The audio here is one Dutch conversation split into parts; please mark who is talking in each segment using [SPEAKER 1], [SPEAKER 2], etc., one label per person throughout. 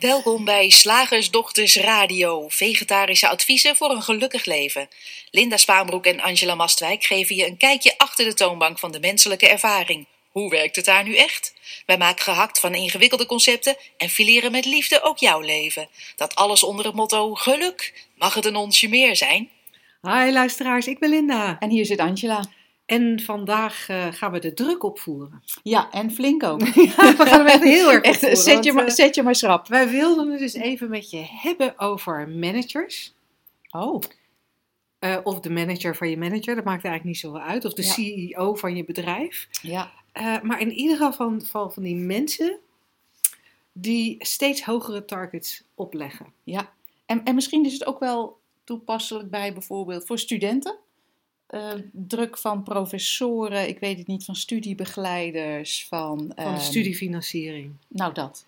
[SPEAKER 1] Welkom bij Slagersdochters Radio, vegetarische adviezen voor een gelukkig leven. Linda Spaanbroek en Angela Mastwijk geven je een kijkje achter de toonbank van de menselijke ervaring. Hoe werkt het daar nu echt? Wij maken gehakt van ingewikkelde concepten en fileren met liefde ook jouw leven. Dat alles onder het motto geluk. Mag het een onsje meer zijn?
[SPEAKER 2] Hi luisteraars, ik ben Linda.
[SPEAKER 3] En hier zit Angela.
[SPEAKER 2] En vandaag uh, gaan we de druk opvoeren.
[SPEAKER 3] Ja, en flink ook.
[SPEAKER 2] ja, we gaan hem echt heel erg
[SPEAKER 3] echt, zet, je maar, zet je maar schrap.
[SPEAKER 2] Wij wilden het dus even met je hebben over managers.
[SPEAKER 3] Oh.
[SPEAKER 2] Uh, of de manager van je manager, dat maakt eigenlijk niet zoveel uit. Of de
[SPEAKER 3] Ja.
[SPEAKER 2] CEO van je bedrijf.
[SPEAKER 3] Ja.
[SPEAKER 2] Uh, maar in ieder geval van, van, van die mensen die steeds hogere targets opleggen.
[SPEAKER 3] ja. En, en misschien is het ook wel toepasselijk bij bijvoorbeeld voor studenten. Uh, druk van professoren, ik weet het niet, van studiebegeleiders, van...
[SPEAKER 2] Van de
[SPEAKER 3] ehm,
[SPEAKER 2] studiefinanciering.
[SPEAKER 3] Nou, dat.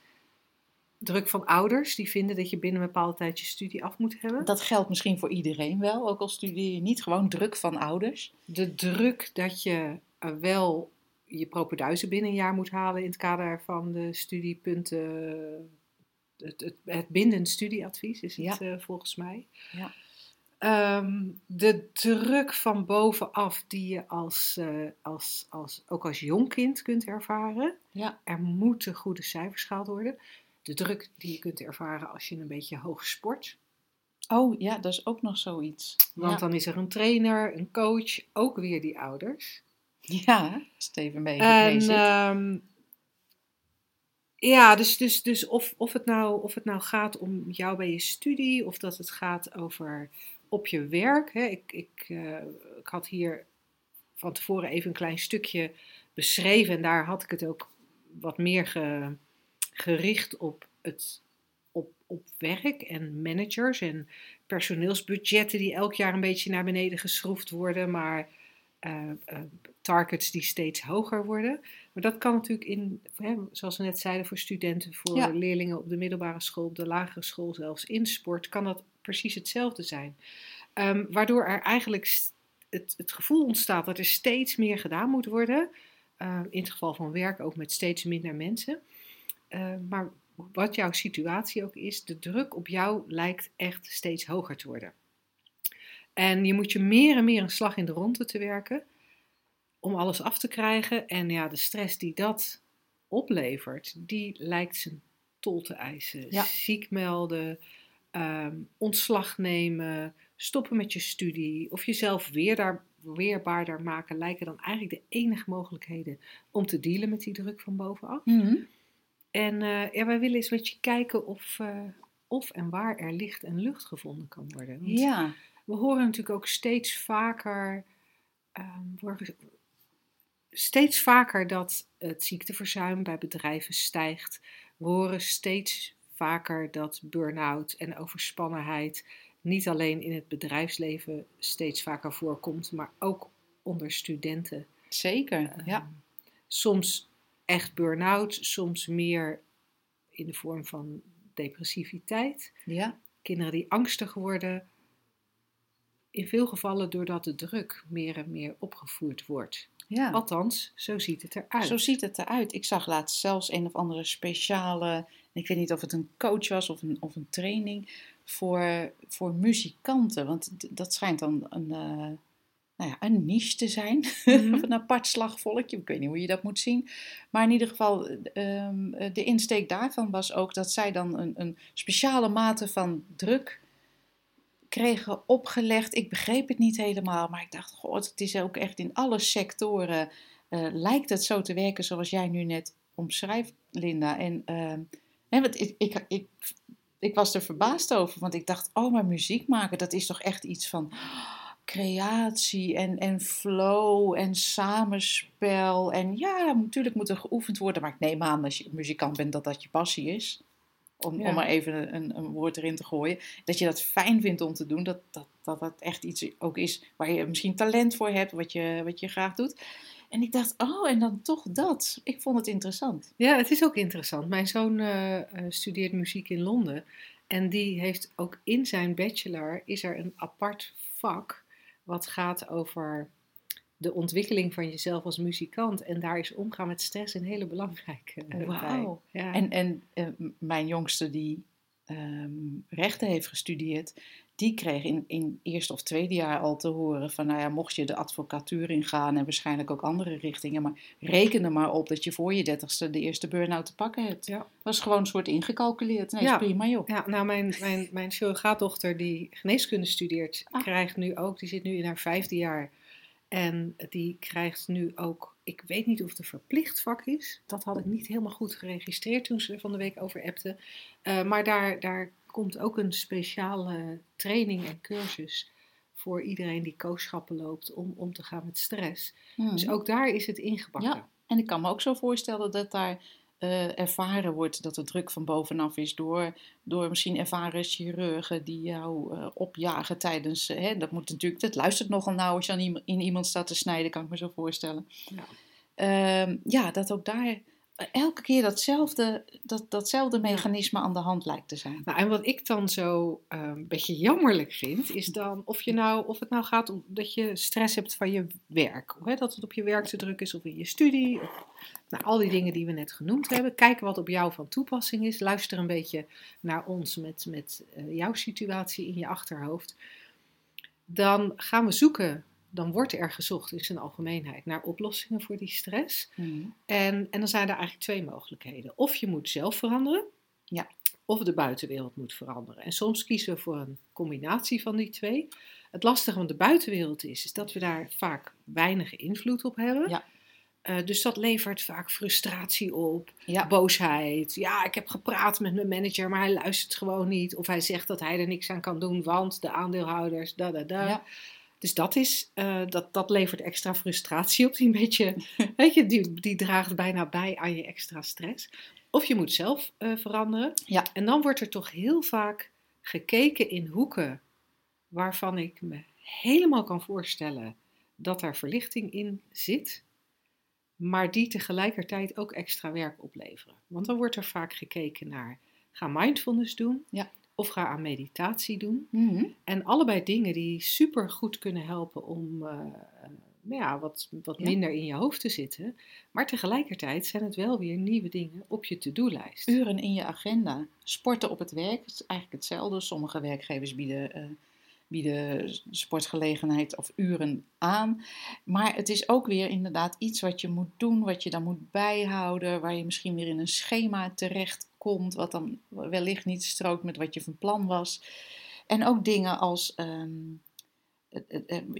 [SPEAKER 2] Druk van ouders die vinden dat je binnen een bepaalde tijd je studie af moet hebben.
[SPEAKER 3] Dat geldt misschien voor iedereen wel, ook al studeer je niet. Gewoon druk van ouders.
[SPEAKER 2] De druk dat je uh, wel je propeduizen binnen een jaar moet halen in het kader van de studiepunten. Het, het, het bindend studieadvies is het
[SPEAKER 3] Ja.
[SPEAKER 2] uh, volgens mij.
[SPEAKER 3] Ja.
[SPEAKER 2] Um, de druk van bovenaf die je als, uh, als, als, ook als jong kind kunt ervaren.
[SPEAKER 3] Ja.
[SPEAKER 2] Er moeten goede cijfers gehaald worden. De druk die je kunt ervaren als je een beetje hoog sport.
[SPEAKER 3] Oh ja, dat is ook nog zoiets.
[SPEAKER 2] Want
[SPEAKER 3] ja.
[SPEAKER 2] dan is er een trainer, een coach, ook weer die ouders.
[SPEAKER 3] Ja, Steven mee.
[SPEAKER 2] En, um, ja, dus, dus, dus of, of, het nou, of het nou gaat om jou bij je studie, of dat het gaat over op je werk. Hè. Ik, ik, uh, ik had hier van tevoren even een klein stukje beschreven en daar had ik het ook wat meer ge, gericht op het op, op werk en managers en personeelsbudgetten die elk jaar een beetje naar beneden geschroefd worden, maar uh, uh, targets die steeds hoger worden. Maar dat kan natuurlijk in, hè, zoals we net zeiden, voor studenten, voor ja. leerlingen op de middelbare school, op de lagere school, zelfs in sport, kan dat precies hetzelfde zijn. Um, waardoor er eigenlijk het, het gevoel ontstaat dat er steeds meer gedaan moet worden. Uh, in het geval van werk ook met steeds minder mensen. Uh, maar wat jouw situatie ook is, de druk op jou lijkt echt steeds hoger te worden. En je moet je meer en meer een slag in de ronde te werken om alles af te krijgen. En ja, de stress die dat oplevert, die lijkt zijn tol te eisen.
[SPEAKER 3] Ja.
[SPEAKER 2] Ziek melden, um, ontslag nemen, stoppen met je studie of jezelf weer daar, weerbaarder maken, lijken dan eigenlijk de enige mogelijkheden om te dealen met die druk van bovenaf.
[SPEAKER 3] Mm -hmm.
[SPEAKER 2] En uh, ja, wij willen eens met je kijken of, uh, of en waar er licht en lucht gevonden kan worden.
[SPEAKER 3] Want ja.
[SPEAKER 2] We horen natuurlijk ook steeds vaker, um, steeds vaker dat het ziekteverzuim bij bedrijven stijgt. We horen steeds vaker dat burn-out en overspannenheid niet alleen in het bedrijfsleven steeds vaker voorkomt, maar ook onder studenten.
[SPEAKER 3] Zeker,
[SPEAKER 2] uh,
[SPEAKER 3] ja.
[SPEAKER 2] Soms echt burn-out, soms meer in de vorm van depressiviteit.
[SPEAKER 3] Ja.
[SPEAKER 2] Kinderen die angstig worden. In veel gevallen doordat de druk meer en meer opgevoerd wordt.
[SPEAKER 3] Ja.
[SPEAKER 2] Althans, zo ziet het eruit.
[SPEAKER 3] Zo ziet het eruit. Ik zag laatst zelfs een of andere speciale, ik weet niet of het een coach was of een, of een training, voor, voor muzikanten. Want dat schijnt dan een, uh, nou ja, een niche te zijn.
[SPEAKER 2] Mhm.
[SPEAKER 3] of een apart slagvolkje. Ik weet niet hoe je dat moet zien. Maar in ieder geval, um, de insteek daarvan was ook dat zij dan een, een speciale mate van druk kregen opgelegd. Ik begreep het niet helemaal, maar ik dacht, god, het is ook echt in alle sectoren uh, lijkt het zo te werken zoals jij nu net omschrijft, Linda. En, uh, hè, want ik, ik, ik, ik was er verbaasd over, want ik dacht, oh, maar muziek maken, dat is toch echt iets van creatie en, en flow en samenspel. En ja, natuurlijk moet er geoefend worden, maar ik neem aan als je muzikant bent dat dat je passie is. Om, ja. om maar even een, een, woord erin te gooien. Dat je dat fijn vindt om te doen. Dat dat, dat dat echt iets ook is waar je misschien talent voor hebt. Wat je, wat je graag doet. En ik dacht, oh, en dan toch dat. Ik vond het interessant.
[SPEAKER 2] Ja, het is ook interessant. Mijn zoon uh, uh, studeert muziek in Londen. En die heeft ook in zijn bachelor is er een apart vak wat gaat over de ontwikkeling van jezelf als muzikant. En daar is omgaan met stress een hele belangrijke uh,
[SPEAKER 3] Wauw.
[SPEAKER 2] Ja.
[SPEAKER 3] En, en eh, mijn jongste die ehm, rechten heeft gestudeerd, die kreeg in, in eerste of tweede jaar al te horen van, nou ja, mocht je de advocatuur ingaan en waarschijnlijk ook andere richtingen, maar reken er maar op dat je voor je dertigste de eerste burn-out te pakken hebt.
[SPEAKER 2] Ja.
[SPEAKER 3] was gewoon een soort ingecalculeerd. Nee,
[SPEAKER 2] Ja.
[SPEAKER 3] is prima joh.
[SPEAKER 2] Ja, nou, mijn, mijn, mijn surrogaatdochter die geneeskunde studeert,
[SPEAKER 3] Ah.
[SPEAKER 2] krijgt nu ook, die zit nu in haar vijfde jaar. En die krijgt nu ook, ik weet niet of het een verplicht vak is. Dat had ik niet helemaal goed geregistreerd toen ze van de week over appte. Eh, maar daar, daar komt ook een speciale training en cursus voor iedereen die kooschappen loopt om om te gaan met stress. Dus
[SPEAKER 3] Mhm.
[SPEAKER 2] ook daar is het ingebakken.
[SPEAKER 3] Ja. En ik kan me ook zo voorstellen dat daar eh, ervaren wordt dat er druk van bovenaf is door, door misschien ervaren chirurgen die jou eh, opjagen tijdens. eh, hè, dat moet natuurlijk, dat luistert nogal nauw als je aan in iemand staat te snijden, kan ik me zo voorstellen.
[SPEAKER 2] Ja.
[SPEAKER 3] Ehm, ja, dat ook daar elke keer datzelfde, dat, datzelfde mechanisme aan de hand lijkt te zijn.
[SPEAKER 2] Nou, en wat ik dan zo eh, een beetje jammerlijk vind, is dan of, je nou, of het nou gaat om dat je stress hebt van je werk. Hè, dat het op je werk te druk is of in je studie. Of, nou, al die dingen die we net genoemd hebben. Kijken wat op jou van toepassing is. Luister een beetje naar ons met, met eh, jouw situatie in je achterhoofd. Dan gaan we zoeken, dan wordt er gezocht in zijn algemeenheid naar oplossingen voor die stress.
[SPEAKER 3] Mhm.
[SPEAKER 2] En, en dan zijn er eigenlijk twee mogelijkheden. Of je moet zelf veranderen,
[SPEAKER 3] Ja.
[SPEAKER 2] of de buitenwereld moet veranderen. En soms kiezen we voor een combinatie van die twee. Het lastige van de buitenwereld is, is dat we daar vaak weinig invloed op hebben.
[SPEAKER 3] Ja.
[SPEAKER 2] Eh, dus dat levert vaak frustratie op,
[SPEAKER 3] Ja.
[SPEAKER 2] boosheid. Ja, ik heb gepraat met mijn manager, maar hij luistert gewoon niet. Of hij zegt dat hij er niks aan kan doen, want de aandeelhouders, da da da.
[SPEAKER 3] Ja.
[SPEAKER 2] Dus dat, is, eh, dat, dat levert extra frustratie op. Die, een beetje, weet je, die, die draagt bijna bij aan je extra stress. Of je moet zelf eh, veranderen.
[SPEAKER 3] Ja.
[SPEAKER 2] En dan wordt er toch heel vaak gekeken in hoeken waarvan ik me helemaal kan voorstellen dat daar verlichting in zit. Maar die tegelijkertijd ook extra werk opleveren. Want dan wordt er vaak gekeken naar, ga mindfulness doen.
[SPEAKER 3] Ja.
[SPEAKER 2] Of ga aan meditatie doen.
[SPEAKER 3] Mhm.
[SPEAKER 2] En allebei dingen die super goed kunnen helpen om eh, nou ja, wat, wat
[SPEAKER 3] Ja.
[SPEAKER 2] minder in je hoofd te zitten. Maar tegelijkertijd zijn het wel weer nieuwe dingen op je to-do-lijst.
[SPEAKER 3] Uren in je agenda. Sporten op het werk is eigenlijk hetzelfde. Sommige werkgevers bieden, eh, bieden sportgelegenheid of uren aan. Maar het is ook weer inderdaad iets wat je moet doen, wat je dan moet bijhouden, waar je misschien weer in een schema terechtkomt, wat dan wellicht niet strookt met wat je van plan was. En ook dingen als. ehm,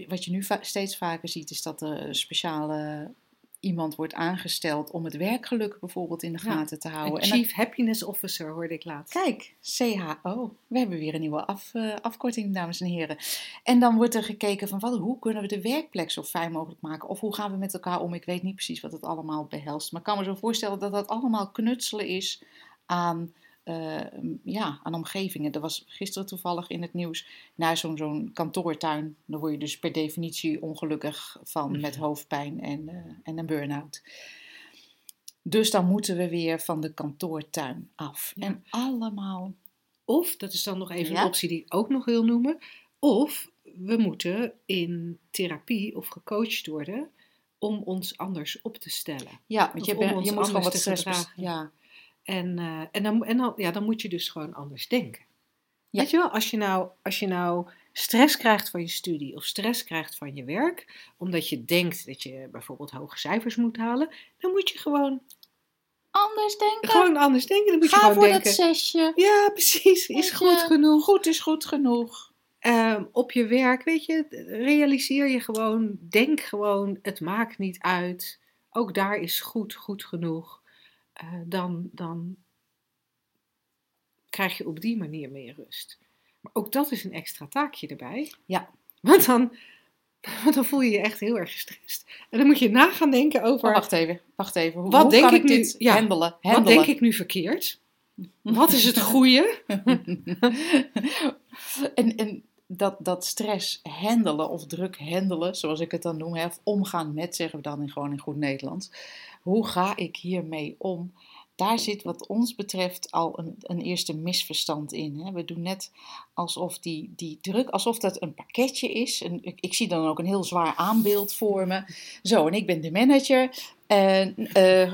[SPEAKER 3] wat je nu steeds vaker ziet, is dat er speciale iemand wordt aangesteld om het werkgeluk bijvoorbeeld in de
[SPEAKER 2] Ja,
[SPEAKER 3] gaten te houden.
[SPEAKER 2] Een
[SPEAKER 3] dan-
[SPEAKER 2] Chief Happiness Officer hoorde ik laatst.
[SPEAKER 3] Kijk, CHO. We hebben weer een nieuwe af, eh, afkorting, dames en heren. En dan wordt er gekeken van wat, hoe kunnen we de werkplek zo fijn mogelijk maken? Of hoe gaan we met elkaar om? Ik weet niet precies wat het allemaal behelst. Maar ik kan me zo voorstellen dat dat allemaal knutselen is aan, eh, ja, aan omgevingen. Er was gisteren toevallig in het nieuws naar zo'n zo'n kantoortuin. Daar word je dus per definitie ongelukkig van met hoofdpijn en, eh, en een burn-out. Dus dan moeten we weer van de kantoortuin af.
[SPEAKER 2] Ja.
[SPEAKER 3] En allemaal.
[SPEAKER 2] Of, dat is dan nog even
[SPEAKER 3] Ja.
[SPEAKER 2] een optie die ik ook nog wil noemen. Of we moeten in therapie of gecoacht worden om ons anders op te stellen.
[SPEAKER 3] Ja, want je,
[SPEAKER 2] ons
[SPEAKER 3] je moet gewoon wat stress. Ja,
[SPEAKER 2] En, eh, en, dan, en dan, ja, dan moet je dus gewoon anders denken.
[SPEAKER 3] Ja.
[SPEAKER 2] Weet je wel, als je, nou, als je nou stress krijgt van je studie of stress krijgt van je werk, omdat je denkt dat je bijvoorbeeld hoge cijfers moet halen, dan moet je gewoon,
[SPEAKER 3] anders denken.
[SPEAKER 2] gewoon anders denken. Dan moet je
[SPEAKER 3] Ga
[SPEAKER 2] gewoon
[SPEAKER 3] voor
[SPEAKER 2] denken,
[SPEAKER 3] dat zesje.
[SPEAKER 2] ja precies, is
[SPEAKER 3] je,
[SPEAKER 2] goed genoeg.
[SPEAKER 3] Goed is goed genoeg.
[SPEAKER 2] Ehm, op je werk, weet je, realiseer je gewoon, denk gewoon, het maakt niet uit. Ook daar is goed, goed genoeg. Eh, dan, dan krijg je op die manier meer rust. Maar ook dat is een extra taakje erbij.
[SPEAKER 3] Ja.
[SPEAKER 2] Want dan, want dan voel je je echt heel erg gestrest. En dan moet je na gaan denken over,
[SPEAKER 3] Oh, wacht even, wacht even. Hoe,
[SPEAKER 2] Wat
[SPEAKER 3] hoe
[SPEAKER 2] denk
[SPEAKER 3] kan
[SPEAKER 2] ik
[SPEAKER 3] ik
[SPEAKER 2] nu?
[SPEAKER 3] dit
[SPEAKER 2] Ja,
[SPEAKER 3] handelen?
[SPEAKER 2] wat
[SPEAKER 3] handelen?
[SPEAKER 2] denk ik nu verkeerd? Wat is het goede?
[SPEAKER 3] en en dat, dat stress handelen of druk handelen, zoals ik het dan noem, of omgaan met, zeggen we dan in, gewoon in goed Nederlands. Hoe ga ik hiermee om? daar zit wat ons betreft al een, een eerste misverstand in. Hè. We doen net alsof die, die druk, alsof dat een pakketje is. Ik, ik zie dan ook een heel zwaar aanbeeld voor me. Zo, en ik ben de manager. En eh,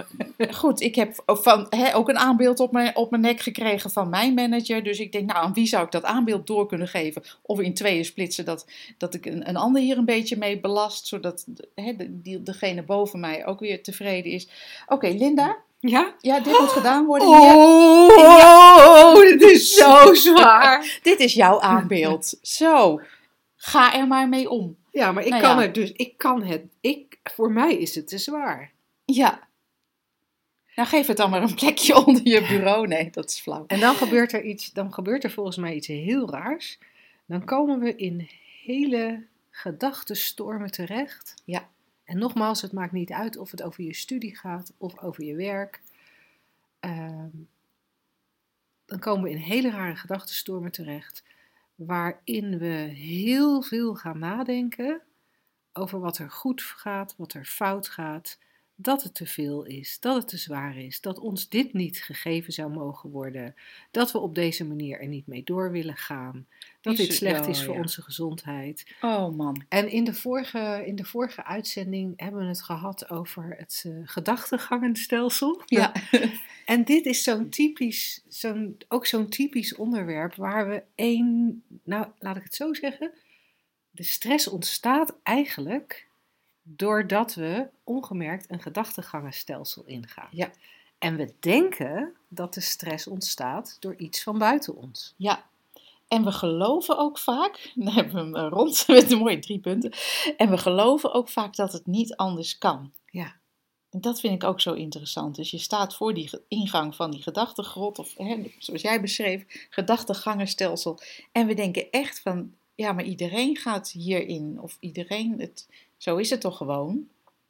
[SPEAKER 3] goed, ik heb van, ook een aanbeeld op mijn, op mijn nek gekregen van mijn manager. Dus ik denk, nou, aan wie zou ik dat aanbeeld door kunnen geven? Of in tweeën splitsen, dat, dat ik een, een ander hier een beetje mee belast. Zodat de, die, degene boven mij ook weer tevreden is. Oké, Linda,
[SPEAKER 2] Ja?
[SPEAKER 3] ja, dit moet gedaan worden. hier.
[SPEAKER 2] Oh, dit is zo zwaar.
[SPEAKER 3] Dit is jouw aanbeeld. Zo, ga er maar mee om.
[SPEAKER 2] Ja, maar ik
[SPEAKER 3] Nou
[SPEAKER 2] kan
[SPEAKER 3] ja.
[SPEAKER 2] het dus, ik kan het, ik, voor mij is het te zwaar.
[SPEAKER 3] Ja. Nou, geef het dan maar een plekje onder je bureau. Nee, dat is flauw.
[SPEAKER 2] En dan gebeurt er iets, dan gebeurt er volgens mij iets heel raars. Dan komen we in hele gedachtenstormen terecht.
[SPEAKER 3] Ja.
[SPEAKER 2] En nogmaals, het maakt niet uit of het over je studie gaat of over je werk. Ehm, dan komen we in hele rare gedachtenstormen terecht, waarin we heel veel gaan nadenken over wat er goed gaat, wat er fout gaat, dat het te veel is, dat het te zwaar is, dat ons dit niet gegeven zou mogen worden, dat we op deze manier er niet mee door willen gaan, dat
[SPEAKER 3] Is
[SPEAKER 2] dit slecht is voor
[SPEAKER 3] ja.
[SPEAKER 2] onze gezondheid.
[SPEAKER 3] Oh man.
[SPEAKER 2] En in de vorige, in de vorige uitzending hebben we het gehad over het eh, gedachtegangenstelsel.
[SPEAKER 3] Ja.
[SPEAKER 2] En dit is zo'n typisch, zo'n, ook zo'n typisch onderwerp waar we één, nou laat ik het zo zeggen, de stress ontstaat eigenlijk doordat we ongemerkt een gedachtegangenstelsel ingaan.
[SPEAKER 3] Ja.
[SPEAKER 2] En we denken dat de stress ontstaat door iets van buiten ons.
[SPEAKER 3] Ja. En we geloven ook vaak, dan hebben we hem eh, rond met de mooie drie punten. En we geloven ook vaak dat het niet anders kan.
[SPEAKER 2] Ja.
[SPEAKER 3] En dat vind ik ook zo interessant. Dus je staat voor die ingang van die gedachtegrot, of hè, zoals jij beschreef, gedachtegangenstelsel. En we denken echt van, ja, maar iedereen gaat hierin. Of iedereen, het, zo is het toch gewoon?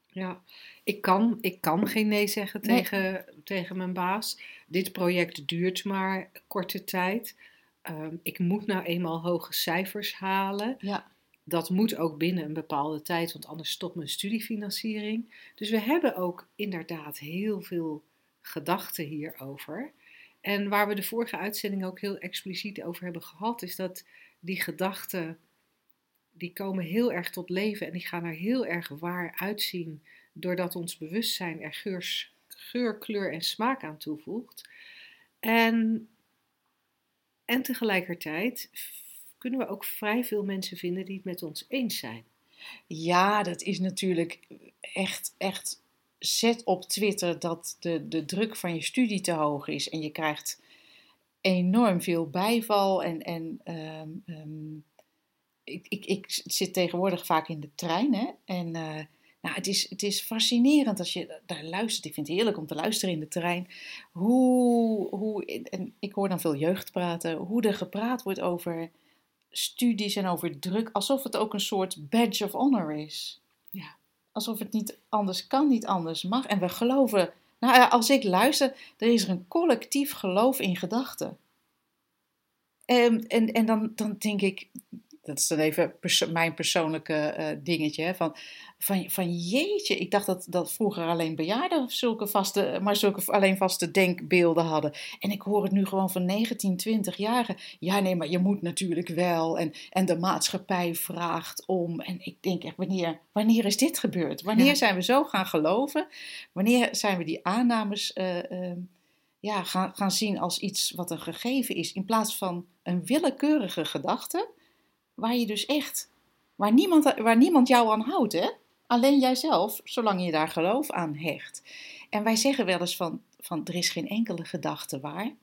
[SPEAKER 2] Ja, ik kan, ik kan geen nee zeggen
[SPEAKER 3] Nee.
[SPEAKER 2] tegen, tegen mijn baas. Dit project duurt maar korte tijd. Ehm, ik moet nou eenmaal hoge cijfers halen.
[SPEAKER 3] Ja.
[SPEAKER 2] Dat moet ook binnen een bepaalde tijd, want anders stopt mijn studiefinanciering. Dus we hebben ook inderdaad heel veel gedachten hierover. En waar we de vorige uitzending ook heel expliciet over hebben gehad, is dat die gedachten, die komen heel erg tot leven en die gaan er heel erg waar uitzien, doordat ons bewustzijn er geurs, geur, kleur en smaak aan toevoegt. En, en tegelijkertijd kunnen we ook vrij veel mensen vinden die het met ons eens zijn.
[SPEAKER 3] Ja, dat is natuurlijk echt, echt. Zet op Twitter dat de, de druk van je studie te hoog is en je krijgt enorm veel bijval. En, en ehm, ehm, ik, ik, ik zit tegenwoordig vaak in de trein. Hè? En eh, nou, het, is, het is fascinerend als je daar luistert. Ik vind het heerlijk om te luisteren in de trein. Hoe, hoe, en ik hoor dan veel jeugd praten. Hoe er gepraat wordt over studies en over druk. Alsof het ook een soort badge of honor is.
[SPEAKER 2] Ja.
[SPEAKER 3] Alsof het niet anders kan, niet anders mag. En we geloven. Nou ja, als ik luister, er is er een collectief geloof in gedachten. En, en, en dan, dan denk ik, dat is dan even perso- mijn persoonlijke eh, dingetje, hè, van, van, van jeetje, ik dacht dat, dat vroeger alleen bejaarden zulke vaste, maar zulke alleen vaste denkbeelden hadden. En ik hoor het nu gewoon van 19, 20-jarigen. Ja, nee, maar je moet natuurlijk wel. En, en de maatschappij vraagt om. En ik denk echt, wanneer, wanneer is dit gebeurd? Wanneer
[SPEAKER 2] Ja.
[SPEAKER 3] zijn we zo gaan geloven? Wanneer zijn we die aannames eh, eh, ja, gaan, gaan zien als iets wat een gegeven is, in plaats van een willekeurige gedachte, waar je dus echt, waar niemand, waar niemand jou aan houdt, hè? Alleen jijzelf, zolang je daar geloof aan hecht. En wij zeggen wel eens van, van er is geen enkele gedachte waar.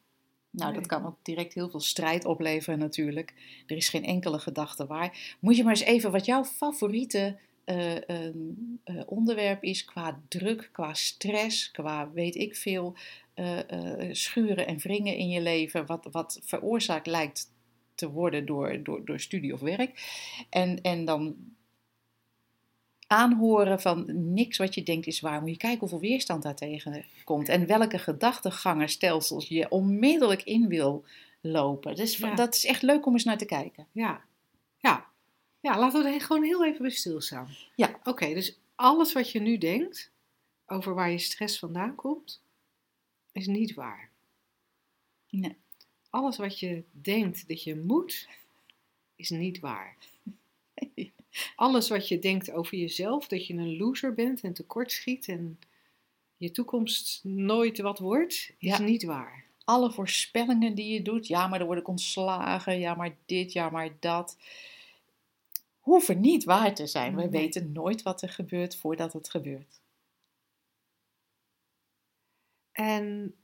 [SPEAKER 3] Nou, dat kan ook direct heel veel strijd opleveren natuurlijk. Er is geen enkele gedachte waar. Moet je maar eens even wat jouw favoriete eh, ehm, eh, onderwerp is qua druk, qua stress, qua weet ik veel, eh, schuren en wringen in je leven, wat, wat veroorzaakt lijkt te worden door, door, door studie of werk. En, en dan aanhoren van niks wat je denkt is waar. Moet je kijken hoeveel weerstand daartegen komt. En welke gedachtegangenstelsels je onmiddellijk in wil lopen. Dus
[SPEAKER 2] Ja.
[SPEAKER 3] dat is echt leuk om eens naar te kijken.
[SPEAKER 2] Ja, ja. Ja, laten we er gewoon heel even bij stilstaan.
[SPEAKER 3] Ja.
[SPEAKER 2] Oké, dus alles wat je nu denkt over waar je stress vandaan komt, is niet waar.
[SPEAKER 3] Nee.
[SPEAKER 2] Alles wat je denkt dat je moet, is niet waar. Alles wat je denkt over jezelf, dat je een loser bent en tekortschiet en je toekomst nooit wat wordt, is
[SPEAKER 3] Ja.
[SPEAKER 2] niet waar.
[SPEAKER 3] Alle voorspellingen die je doet, ja, maar dan word ik ontslagen, ja, maar dit, ja, maar dat, hoeven niet waar te zijn. We
[SPEAKER 2] Nee.
[SPEAKER 3] weten nooit wat er gebeurt voordat het gebeurt.
[SPEAKER 2] En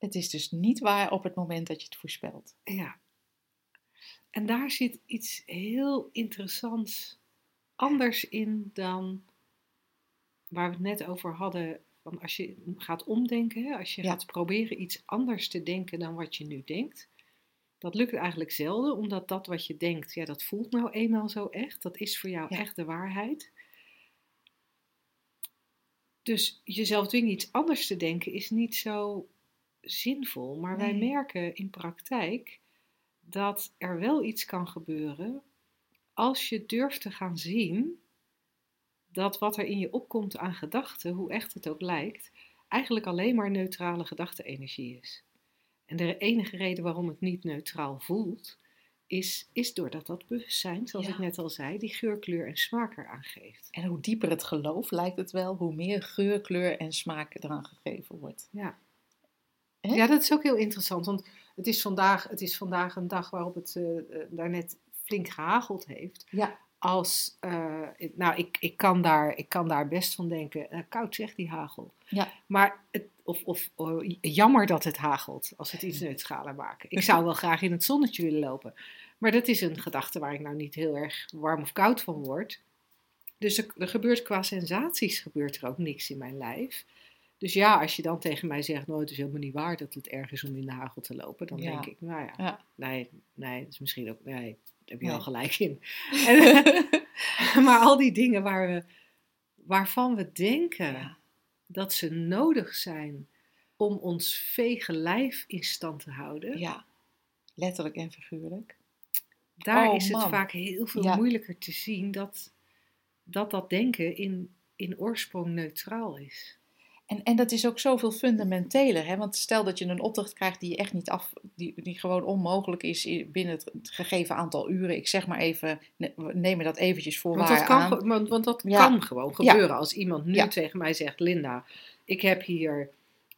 [SPEAKER 3] Het is dus niet waar op het moment dat je het voorspelt.
[SPEAKER 2] ja, en daar zit iets heel interessants anders in dan waar we het net over hadden. Van als je gaat omdenken, als je
[SPEAKER 3] Ja.
[SPEAKER 2] gaat proberen iets anders te denken dan wat je nu denkt. Dat lukt eigenlijk zelden, omdat dat wat je denkt, ja, dat voelt nou eenmaal zo echt. Dat is voor jou
[SPEAKER 3] Ja.
[SPEAKER 2] echt de waarheid. Dus jezelf dwingen iets anders te denken is niet zo zinvol. Maar wij merken in praktijk dat er wel iets kan gebeuren als je durft te gaan zien dat wat er in je opkomt aan gedachten, hoe echt het ook lijkt, eigenlijk alleen maar neutrale gedachte-energie is. En de enige reden waarom het niet neutraal voelt, is, is doordat dat bewustzijn, zoals
[SPEAKER 3] Ja.
[SPEAKER 2] ik net al zei, die geur, kleur en smaak eraan geeft.
[SPEAKER 3] En hoe dieper het geloof lijkt het wel, hoe meer geur, kleur en smaak eraan gegeven wordt.
[SPEAKER 2] Ja.
[SPEAKER 3] Hè?
[SPEAKER 2] ja, dat is ook heel interessant, want het is vandaag, het is vandaag een dag waarop het eh, daarnet flink gehageld heeft.
[SPEAKER 3] Ja,
[SPEAKER 2] Als, eh, nou, ik, ik, kan daar, ik kan daar best van denken, koud zeg die hagel.
[SPEAKER 3] ja,
[SPEAKER 2] Maar, het, of, of oh, jammer dat het hagelt, als het iets neutraler maken. Ik zou wel graag in het zonnetje willen lopen. Maar dat is een gedachte waar ik nou niet heel erg warm of koud van word. Dus er, er gebeurt qua sensaties gebeurt er ook niks in mijn lijf. Dus ja, als je dan tegen mij zegt, nou het is helemaal niet waar dat het erg is om in de hagel te lopen. Dan
[SPEAKER 3] Ja.
[SPEAKER 2] denk ik, nou ja,
[SPEAKER 3] ja.
[SPEAKER 2] nee, nee, dat is misschien ook, nee, daar heb je
[SPEAKER 3] Nee.
[SPEAKER 2] wel gelijk in. En, maar al die dingen waar we, waarvan we denken
[SPEAKER 3] Ja.
[SPEAKER 2] dat ze nodig zijn om ons vege lijf in stand te houden,
[SPEAKER 3] ja. letterlijk en figuurlijk.
[SPEAKER 2] daar
[SPEAKER 3] Oh,
[SPEAKER 2] is het
[SPEAKER 3] man.
[SPEAKER 2] vaak heel veel moeilijker te zien dat dat, dat denken in, in oorsprong neutraal is.
[SPEAKER 3] En, en dat is ook zoveel fundamenteler. Hè? Want stel dat je een opdracht krijgt die je echt niet af, die, die gewoon onmogelijk is binnen het gegeven aantal uren. Ik zeg maar even, ne- we nemen dat eventjes voor
[SPEAKER 2] Want
[SPEAKER 3] waar
[SPEAKER 2] dat kan,
[SPEAKER 3] aan.
[SPEAKER 2] want, want dat
[SPEAKER 3] Ja.
[SPEAKER 2] kan gewoon
[SPEAKER 3] Ja.
[SPEAKER 2] gebeuren. Als iemand nu
[SPEAKER 3] Ja.
[SPEAKER 2] tegen mij zegt, Linda, ik heb hier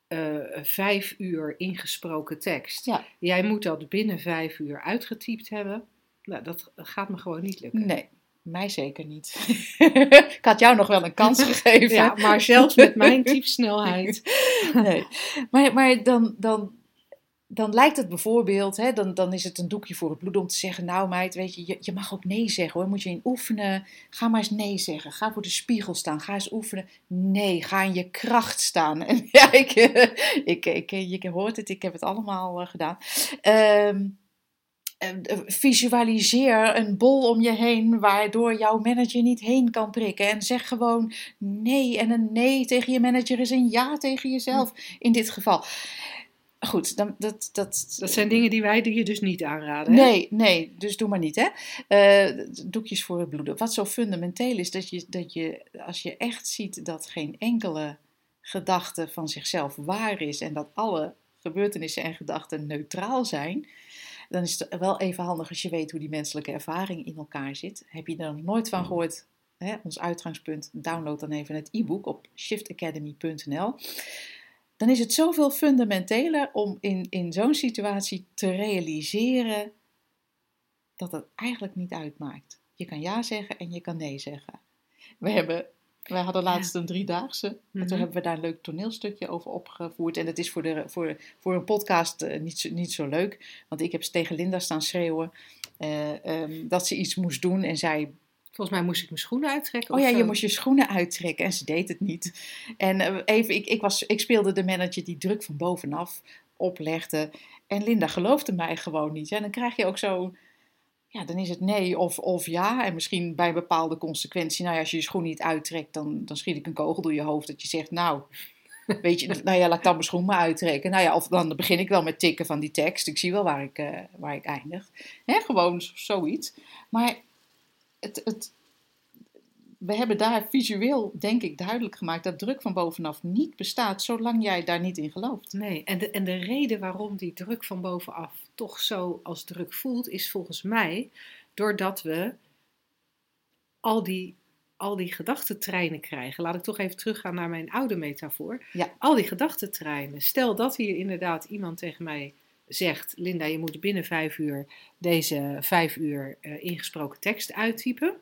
[SPEAKER 2] eh, vijf uur ingesproken tekst. Jij moet dat binnen vijf uur uitgetypt hebben. Nou, dat gaat me gewoon niet lukken.
[SPEAKER 3] Nee, mij zeker niet. ik had jou nog wel een kans gegeven.
[SPEAKER 2] Ja, maar zelfs met mijn typsnelheid.
[SPEAKER 3] nee. Maar, maar dan, dan, dan lijkt het bijvoorbeeld, hè, dan, dan is het een doekje voor het bloed om te zeggen, nou meid, weet je, je, je mag ook nee zeggen hoor, moet je in oefenen. Ga maar eens nee zeggen, ga voor de spiegel staan, ga eens oefenen. Nee, ga in je kracht staan. En ja, ik, ik, ik, je hoort het, ik heb het allemaal eh, gedaan. Ehm, eh, visualiseer een bol om je heen waardoor jouw manager niet heen kan prikken. En zeg gewoon nee. En een nee tegen je manager is een ja tegen jezelf in dit geval. Goed, dan, dat, dat,
[SPEAKER 2] Dat zijn dingen die wij je dus niet aanraden. hè?
[SPEAKER 3] Nee, nee, dus doe maar niet, hè. Eh, doekjes voor het bloeden. Wat zo fundamenteel is, dat je, dat je, als je echt ziet dat geen enkele gedachte van zichzelf waar is en dat alle gebeurtenissen en gedachten neutraal zijn, dan is het wel even handig als je weet hoe die menselijke ervaring in elkaar zit. Heb je er nog nooit van gehoord? Hè, ons uitgangspunt, download dan even het e-book op shiftacademy.nl. Dan is het zoveel fundamenteler om in, in zo'n situatie te realiseren dat het eigenlijk niet uitmaakt. Je kan ja zeggen en je kan nee zeggen. We hebben wij hadden laatst een driedaagse. En
[SPEAKER 2] Mhm.
[SPEAKER 3] toen hebben we daar een leuk toneelstukje over opgevoerd. En dat is voor, de, voor, voor een podcast eh, niet, zo, niet zo leuk. Want ik heb tegen Linda staan schreeuwen eh, ehm, dat ze iets moest doen. En zij
[SPEAKER 2] Volgens mij moest ik mijn schoenen uittrekken.
[SPEAKER 3] Oh ja, je moest je schoenen uittrekken en ze deed het niet. En eh, even, ik, ik, was, ik speelde de manager die druk van bovenaf oplegde. En Linda geloofde mij gewoon niet. En dan krijg je ook zo, ja, dan is het nee of, of ja. En misschien bij bepaalde consequentie, nou ja, als je je schoen niet uittrekt, dan, dan schiet ik een kogel door je hoofd. Dat je zegt, nou, weet je, nou ja, laat dan mijn schoen maar uittrekken. Nou ja, of dan begin ik wel met tikken van die tekst. Ik zie wel waar ik, eh, waar ik eindig. Hè, gewoon zoiets. Maar het, het, we hebben daar visueel, denk ik, duidelijk gemaakt dat druk van bovenaf niet bestaat, zolang jij daar niet in gelooft.
[SPEAKER 2] Nee, en de, en de reden waarom die druk van bovenaf toch zo als druk voelt, is volgens mij doordat we al die, al die gedachtentreinen krijgen. Laat ik toch even teruggaan naar mijn oude metafoor.
[SPEAKER 3] Ja.
[SPEAKER 2] Al die gedachtentreinen. Stel dat hier inderdaad iemand tegen mij zegt: Linda, je moet binnen vijf uur deze vijf uur eh, ingesproken tekst uittypen.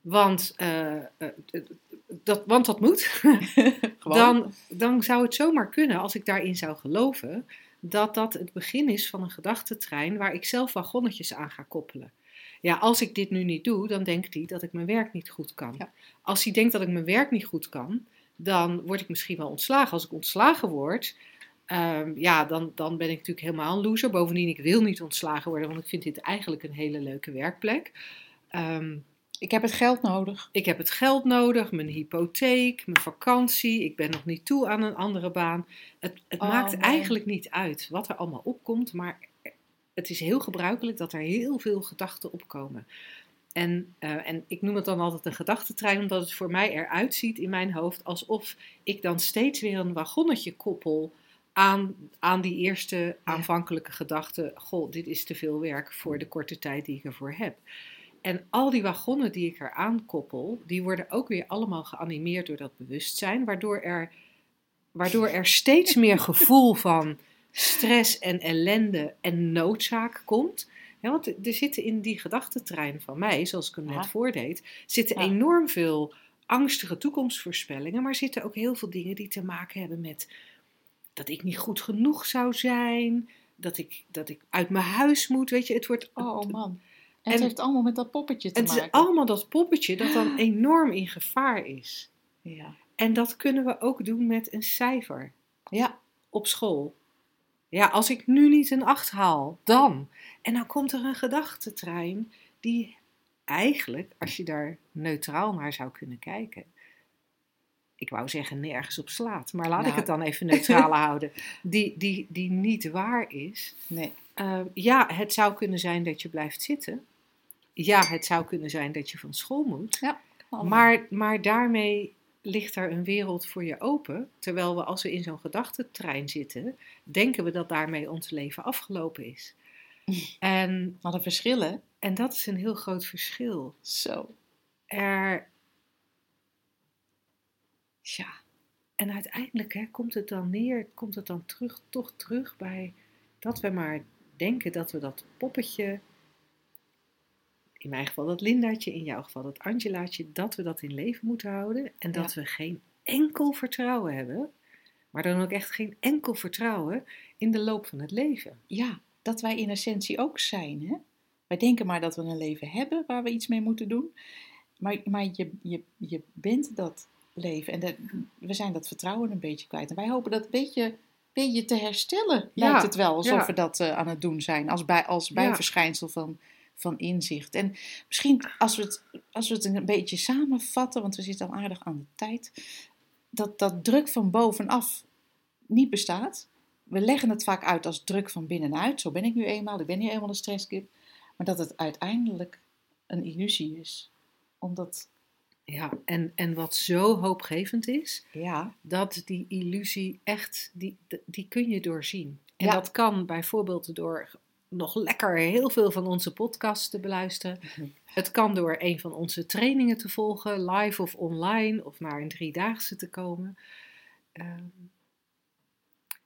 [SPEAKER 2] Want, eh, eh, dat, want dat moet. Dan, dan zou het zomaar kunnen, als ik daarin zou geloven, dat dat het begin is van een gedachtentrein waar ik zelf wagonnetjes aan ga koppelen. Ja, als ik dit nu niet doe, dan denkt hij dat ik mijn werk niet goed kan.
[SPEAKER 3] Ja.
[SPEAKER 2] Als hij denkt dat ik mijn werk niet goed kan, dan word ik misschien wel ontslagen. Als ik ontslagen word, ehm, ja, dan, dan ben ik natuurlijk helemaal een loser. Bovendien, ik wil niet ontslagen worden, want ik vind dit eigenlijk een hele leuke werkplek. Ehm,
[SPEAKER 3] Ik heb het geld nodig.
[SPEAKER 2] ik heb het geld nodig, mijn hypotheek, mijn vakantie. Ik ben nog niet toe aan een andere baan. Het, het
[SPEAKER 3] Oh,
[SPEAKER 2] maakt
[SPEAKER 3] nee.
[SPEAKER 2] eigenlijk niet uit wat er allemaal opkomt, maar het is heel gebruikelijk dat er heel veel gedachten opkomen. En, eh, en ik noem het dan altijd een gedachtentrein, omdat het voor mij eruit ziet in mijn hoofd alsof ik dan steeds weer een wagonnetje koppel aan, aan die eerste aanvankelijke gedachte. Goh, dit is te veel werk voor de korte tijd die ik ervoor heb. En al die wagonnen die ik eraan koppel, die worden ook weer allemaal geanimeerd door dat bewustzijn, waardoor er, waardoor er steeds meer gevoel van stress en ellende en noodzaak komt. Ja, want er zitten in die gedachtentrein van mij, zoals ik hem net voordeed, zitten
[SPEAKER 3] Ja.
[SPEAKER 2] enorm veel angstige toekomstvoorspellingen, maar zitten ook heel veel dingen die te maken hebben met dat ik niet goed genoeg zou zijn, dat ik, dat ik uit mijn huis moet, weet je, het wordt...
[SPEAKER 3] Oh man. En, het heeft allemaal met dat poppetje te
[SPEAKER 2] het is
[SPEAKER 3] maken.
[SPEAKER 2] allemaal dat poppetje dat dan enorm in gevaar is.
[SPEAKER 3] Ja.
[SPEAKER 2] En dat kunnen we ook doen met een cijfer
[SPEAKER 3] ja,
[SPEAKER 2] op school. Ja, als ik nu niet een 8 haal, dan. En dan komt er een gedachtentrein die eigenlijk, als je daar neutraal naar zou kunnen kijken. Ik wou zeggen nergens op slaat, maar laat ik
[SPEAKER 3] Nou.
[SPEAKER 2] het dan even neutraal houden. Die, die, die niet waar is.
[SPEAKER 3] nee.
[SPEAKER 2] Uh, ja, het zou kunnen zijn dat je blijft zitten. Ja, het zou kunnen zijn dat je van school moet.
[SPEAKER 3] Allemaal.
[SPEAKER 2] Maar, maar daarmee ligt er een wereld voor je open. Terwijl we als we in zo'n gedachtentrein zitten, denken we dat daarmee ons leven afgelopen is. En,
[SPEAKER 3] Wat een verschil, hè?
[SPEAKER 2] en dat is een heel groot verschil.
[SPEAKER 3] Zo.
[SPEAKER 2] Er,
[SPEAKER 3] Ja.
[SPEAKER 2] en uiteindelijk hè, komt het dan neer, komt het dan terug, toch terug bij dat we maar denken dat we dat poppetje, in mijn geval dat Lindaatje, in jouw geval dat Angelaatje, dat we dat in leven moeten houden. En dat we geen enkel vertrouwen hebben, maar dan ook echt geen enkel vertrouwen in de loop van het leven.
[SPEAKER 3] ja, dat wij in essentie ook zijn, hè? Wij denken maar dat we een leven hebben waar we iets mee moeten doen. Maar, maar je, je, je bent dat leven. En dat, we zijn dat vertrouwen een beetje kwijt. En wij hopen dat een beetje, beetje te herstellen,
[SPEAKER 2] Ja,
[SPEAKER 3] lijkt het wel. Alsof
[SPEAKER 2] ja.
[SPEAKER 3] we dat eh, aan het doen zijn. Als, bij, als bijverschijnsel van, van inzicht. En misschien als we, het, als we het een beetje samenvatten, want we zitten al aardig aan de tijd. Dat, dat druk van bovenaf niet bestaat. We leggen het vaak uit als druk van binnenuit. Zo ben ik nu eenmaal, ik ben nu eenmaal een stresskip. Maar dat het uiteindelijk een illusie is. Omdat,
[SPEAKER 2] Ja, en, en wat zo hoopgevend is,
[SPEAKER 3] ja,
[SPEAKER 2] dat die illusie echt, die, die kun je doorzien. En
[SPEAKER 3] Ja.
[SPEAKER 2] dat kan bijvoorbeeld door nog lekker heel veel van onze podcasts te beluisteren. Het kan door een van onze trainingen te volgen, live of online, of naar een driedaagse te komen. Ehm,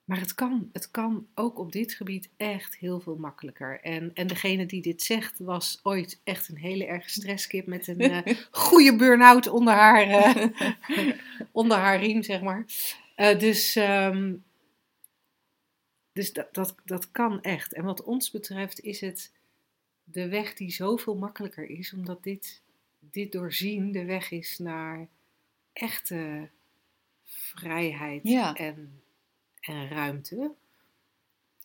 [SPEAKER 2] maar het kan, het kan ook op dit gebied echt heel veel makkelijker. En, en degene die dit zegt was ooit echt een hele erg stresskip met een eh, goede burn-out onder haar, eh, onder haar riem, zeg maar. Eh, dus ehm, dus dat, dat, dat kan echt. En wat ons betreft is het de weg die zoveel makkelijker is, omdat dit, dit doorzien de weg is naar echte vrijheid
[SPEAKER 3] Ja.
[SPEAKER 2] en, en ruimte.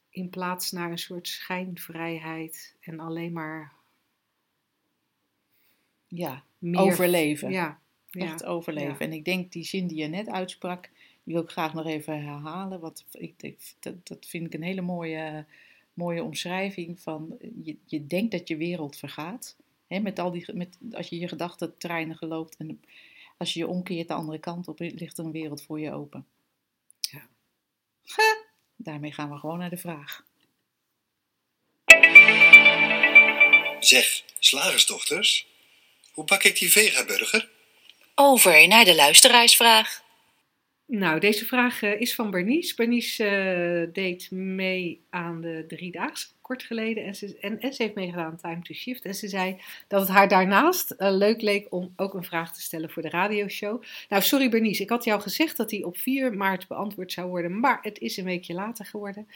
[SPEAKER 2] In plaats naar een soort schijnvrijheid en alleen maar
[SPEAKER 3] ja,
[SPEAKER 2] meer
[SPEAKER 3] overleven.
[SPEAKER 2] Ja, ja.
[SPEAKER 3] Echt overleven.
[SPEAKER 2] ja.
[SPEAKER 3] En ik denk die zin die je net uitsprak, die wil ik graag nog even herhalen. Want ik, ik- dat, dat vind ik een hele mooie, mooie omschrijving van je, je denkt dat je wereld vergaat. Hè, met al die, met, als je je gedachtentreinen gelooft en als je je omkeert de andere kant op, ligt er een wereld voor je open.
[SPEAKER 2] Ja.
[SPEAKER 3] Ha, daarmee gaan we gewoon naar de vraag.
[SPEAKER 4] Zeg, slagersdochters, hoe bak ik die vegaburger?
[SPEAKER 1] Over naar de luisteraarsvraag.
[SPEAKER 2] Nou, deze vraag eh, is van Bernice. Bernice eh, deed mee aan de driedaagse kort geleden en ze, en, ze heeft meegedaan aan Time to Shift. En ze zei dat het haar daarnaast eh, leuk leek om ook een vraag te stellen voor de radioshow. Nou, sorry Bernice, ik had jou gezegd dat die op 4 maart beantwoord zou worden, maar het is een weekje later geworden.